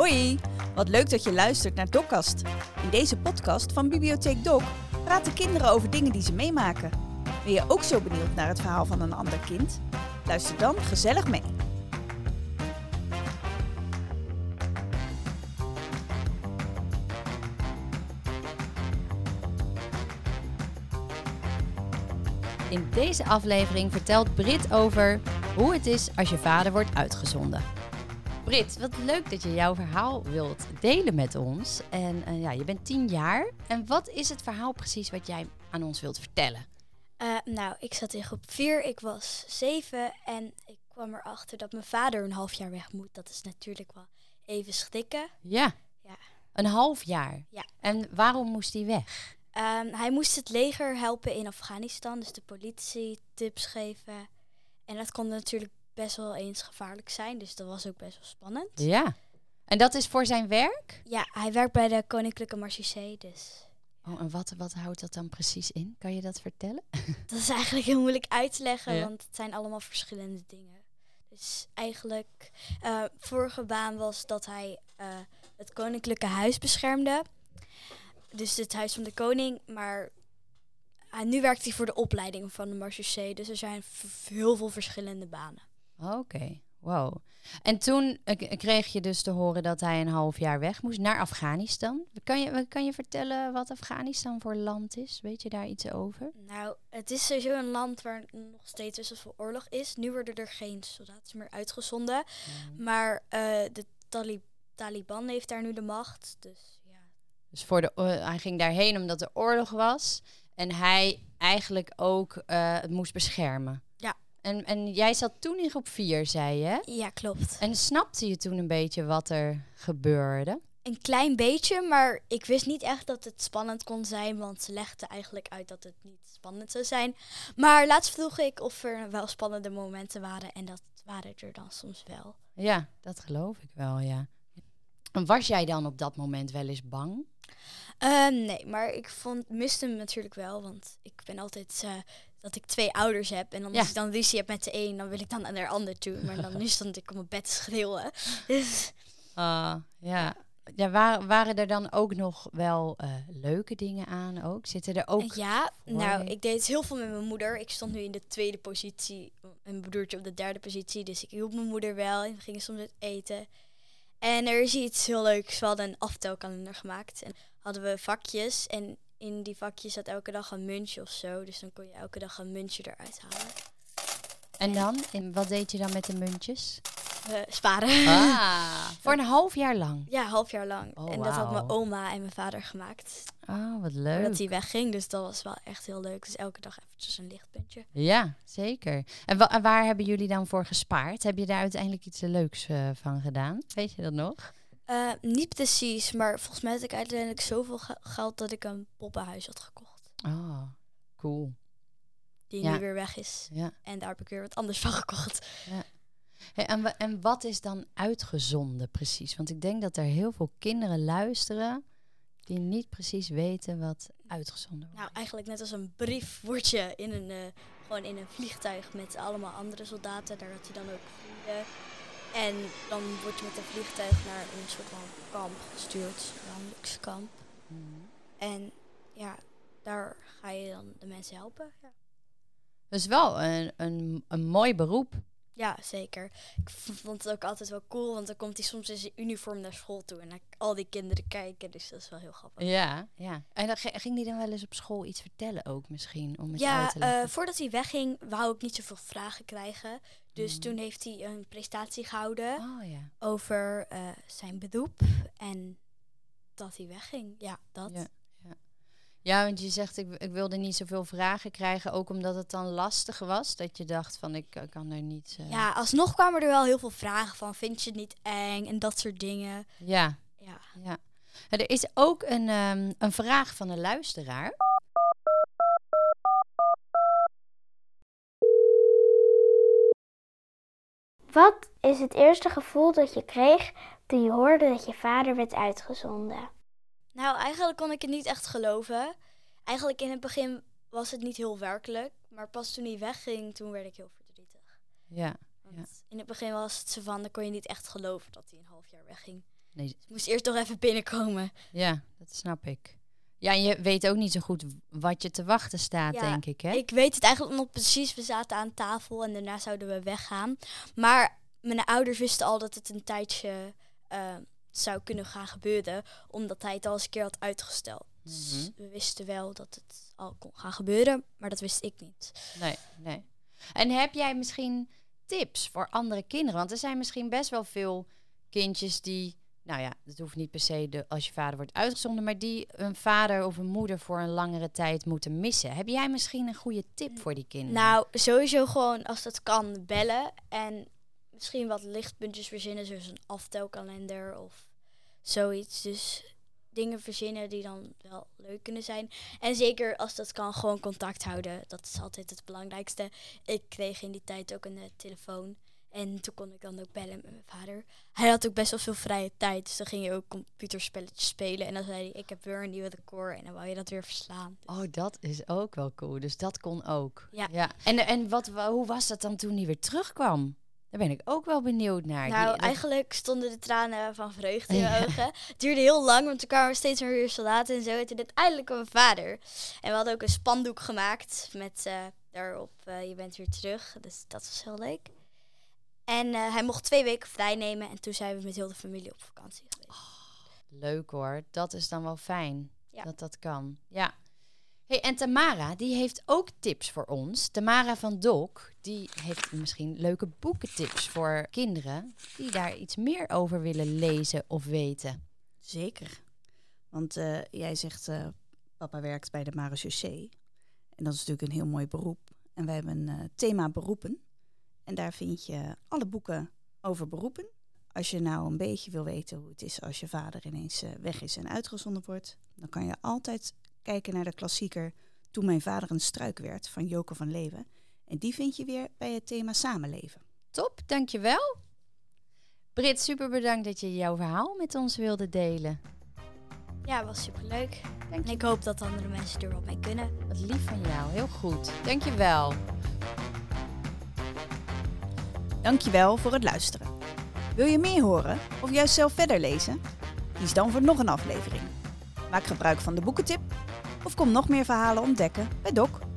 Hoi, wat leuk dat je luistert naar Dokkast. In deze podcast van Bibliotheek Dok praten kinderen over dingen die ze meemaken. Ben je ook zo benieuwd naar het verhaal van een ander kind? Luister dan gezellig mee. In deze aflevering vertelt Brit over hoe het is als je vader wordt uitgezonden. Brit, wat leuk dat je jouw verhaal wilt delen met ons. En eh, ja, je bent tien jaar. En wat is het verhaal precies wat jij aan ons wilt vertellen? Uh, nou, ik zat in groep 4, ik was 7 en ik kwam erachter dat mijn vader een half jaar weg moet. Dat is natuurlijk wel even schrikken. Ja. Ja. Een half jaar? Ja. En waarom moest hij weg? Um, hij moest het leger helpen in Afghanistan, dus de politie tips geven. En dat kon natuurlijk best wel eens gevaarlijk zijn, dus dat was ook best wel spannend. Ja. En dat is voor zijn werk? Ja, hij werkt bij de Koninklijke Marchusee, dus... Oh, en wat, wat houdt dat dan precies in? Kan je dat vertellen? Dat is eigenlijk heel moeilijk uit te leggen, ja. want het zijn allemaal verschillende dingen. Dus eigenlijk, uh, vorige baan was dat hij uh, het Koninklijke Huis beschermde. Dus het Huis van de Koning, maar uh, nu werkt hij voor de opleiding van de Marchusee. Dus er zijn heel veel verschillende banen. Oké, okay. wow. En toen kreeg je dus te horen dat hij een half jaar weg moest naar Afghanistan. Kan je, kan je vertellen wat Afghanistan voor land is? Weet je daar iets over? Nou, het is sowieso een land waar nog steeds best wel veel oorlog is. Nu worden er geen soldaten meer uitgezonden. Mm. Maar uh, de Talib Taliban heeft daar nu de macht. Dus dus voor de, uh, hij ging daarheen omdat er oorlog was. En hij eigenlijk ook uh, het moest beschermen. En, en jij zat toen in groep 4, zei je? Ja, klopt. En snapte je toen een beetje wat er gebeurde? Een klein beetje, maar ik wist niet echt dat het spannend kon zijn. Want ze legden eigenlijk uit dat het niet spannend zou zijn. Maar laatst vroeg ik of er wel spannende momenten waren. En dat waren er dan soms wel. Ja, dat geloof ik wel, ja. Was jij dan op dat moment wel eens bang? Uh, nee, maar ik vond, miste hem natuurlijk wel. Want ik ben altijd uh, dat ik twee ouders heb. En dan ja. als ik dan ruzie heb met de een, dan wil ik dan naar de ander toe. Maar dan nu stond ik op mijn bed te schreeuwen. Dus. Uh, ja. Ja, waren, waren er dan ook nog wel uh, leuke dingen aan ook? Zitten er ook... Ja, nou, ik deed heel veel met mijn moeder. Ik stond nu in de tweede positie en mijn broertje op de derde positie. Dus ik hielp mijn moeder wel en we gingen soms uit eten. En er is iets heel leuks. We hadden een aftelkalender gemaakt. En hadden we vakjes. En in die vakjes zat elke dag een muntje of zo. Dus dan kon je elke dag een muntje eruit halen. En dan? En wat deed je dan met de muntjes? Uh, sparen. Ah, voor een half jaar lang? Ja, half jaar lang. Oh, en dat wow. had mijn oma en mijn vader gemaakt. Oh, wat leuk. Dat hij wegging, dus dat was wel echt heel leuk. Dus elke dag eventjes een lichtpuntje. Ja, zeker. En, wa en waar hebben jullie dan voor gespaard? Heb je daar uiteindelijk iets leuks uh, van gedaan? Weet je dat nog? Uh, niet precies, maar volgens mij had ik uiteindelijk zoveel ge geld dat ik een poppenhuis had gekocht. Oh, cool. Die ja. nu weer weg is. Ja. En daar heb ik weer wat anders van gekocht. Ja. Hey, en, en wat is dan uitgezonden precies? Want ik denk dat er heel veel kinderen luisteren die niet precies weten wat uitgezonden wordt. Nou, eigenlijk net als een brief word je in een, uh, gewoon in een vliegtuig met allemaal andere soldaten. Daar had hij dan ook vrienden. En dan word je met een vliegtuig naar een soort van kamp gestuurd, een. Mm -hmm. En ja, daar ga je dan de mensen helpen. Ja. Dus wel een, een, een mooi beroep. Ja, zeker. Ik vond het ook altijd wel cool, want dan komt hij soms in zijn uniform naar school toe en dan al die kinderen kijken, dus dat is wel heel grappig. Ja, ja. En dan ging hij dan wel eens op school iets vertellen ook misschien? Om het ja, uit te leggen? Uh, voordat hij wegging, wou ik niet zoveel vragen krijgen. Dus mm. toen heeft hij een presentatie gehouden oh, ja. over uh, zijn beroep en dat hij wegging. Ja, dat. Ja. Ja, want je zegt ik, ik wilde niet zoveel vragen krijgen, ook omdat het dan lastig was. Dat je dacht van ik kan er niet. Uh... Ja, alsnog kwamen er wel heel veel vragen van vind je het niet eng en dat soort dingen. Ja. Ja. ja. Er is ook een, um, een vraag van een luisteraar. Wat is het eerste gevoel dat je kreeg toen je hoorde dat je vader werd uitgezonden? Nou, eigenlijk kon ik het niet echt geloven. Eigenlijk in het begin was het niet heel werkelijk. Maar pas toen hij wegging, toen werd ik heel verdrietig. Ja. Want in het begin was het zo van, dan kon je niet echt geloven dat hij een half jaar wegging. Nee, Ik moest eerst toch even binnenkomen. ja, dat snap ik. Ja, en je weet ook niet zo goed wat je te wachten staat, Ja, denk ik, hè? Ik weet het eigenlijk nog precies. We zaten aan tafel en daarna zouden we weggaan. Maar mijn ouders wisten al dat het een tijdje eh, zou kunnen gaan gebeuren. Omdat hij het al eens een keer had uitgesteld. Dus Mhm. we wisten wel dat het al kon gaan gebeuren. Maar dat wist ik niet. Nee, nee. En heb jij misschien tips voor andere kinderen? Want er zijn misschien best wel veel kindjes die, nou ja, het hoeft niet per se de, als je vader wordt uitgezonden, maar die een vader of een moeder voor een langere tijd moeten missen. Heb jij misschien een goede tip voor die kinderen? Nou, sowieso gewoon als dat kan bellen. En misschien wat lichtpuntjes verzinnen. Zoals een aftelkalender of zoiets. Dus dingen verzinnen die dan wel leuk kunnen zijn. En zeker als dat kan, gewoon contact houden. Dat is altijd het belangrijkste. Ik kreeg in die tijd ook een eh, telefoon. En toen kon ik dan ook bellen met mijn vader. Hij had ook best wel veel vrije tijd. Dus dan ging je ook computerspelletjes spelen. En dan zei hij, ik heb weer een nieuwe record. En dan wou je dat weer verslaan. Dus Oh, dat is ook wel cool. Dus dat kon ook. Ja. En, en wat, wa- hoe was dat dan toen hij weer terugkwam? Daar ben ik ook wel benieuwd naar. Nou, eigenlijk stonden de tranen van vreugde in mijn ogen. Het duurde heel lang, want er kwamen steeds meer soldaten en zo. En toen uiteindelijk kwam mijn vader. En we hadden ook een spandoek gemaakt met eh, daarop eh, je bent weer terug. Dus dat was heel leuk. En eh, hij mocht twee weken vrij nemen en toen zijn we met heel de familie op vakantie geweest. Leuk hoor. Dat is dan wel fijn Ja. dat dat kan. Ja. Hey, en Tamara, die heeft ook tips voor ons. Tamara van Dok, die heeft misschien leuke boekentips voor kinderen die daar iets meer over willen lezen of weten. Zeker. Want eh, jij zegt, eh, papa werkt bij de marechaussee. En dat is natuurlijk een heel mooi beroep. En wij hebben een eh, thema beroepen. En daar vind je alle boeken over beroepen. Als je nou een beetje wil weten hoe het is als je vader ineens weg is en uitgezonden wordt, dan kan je altijd kijken naar de klassieker Toen mijn vader een struik werd van Joke van Leeuwen. En die vind je weer bij het thema samenleven. Top, dankjewel. Brit, super bedankt dat je jouw verhaal met ons wilde delen. Ja, was superleuk. Dank En ik hoop dat andere mensen er wat mee kunnen. Wat lief van jou, heel goed. Dankjewel. Dankjewel voor het luisteren. Wil je meer horen of juist zelf verder lezen? Kies dan voor nog een aflevering. Maak gebruik van de boekentip of kom nog meer verhalen ontdekken bij Doc.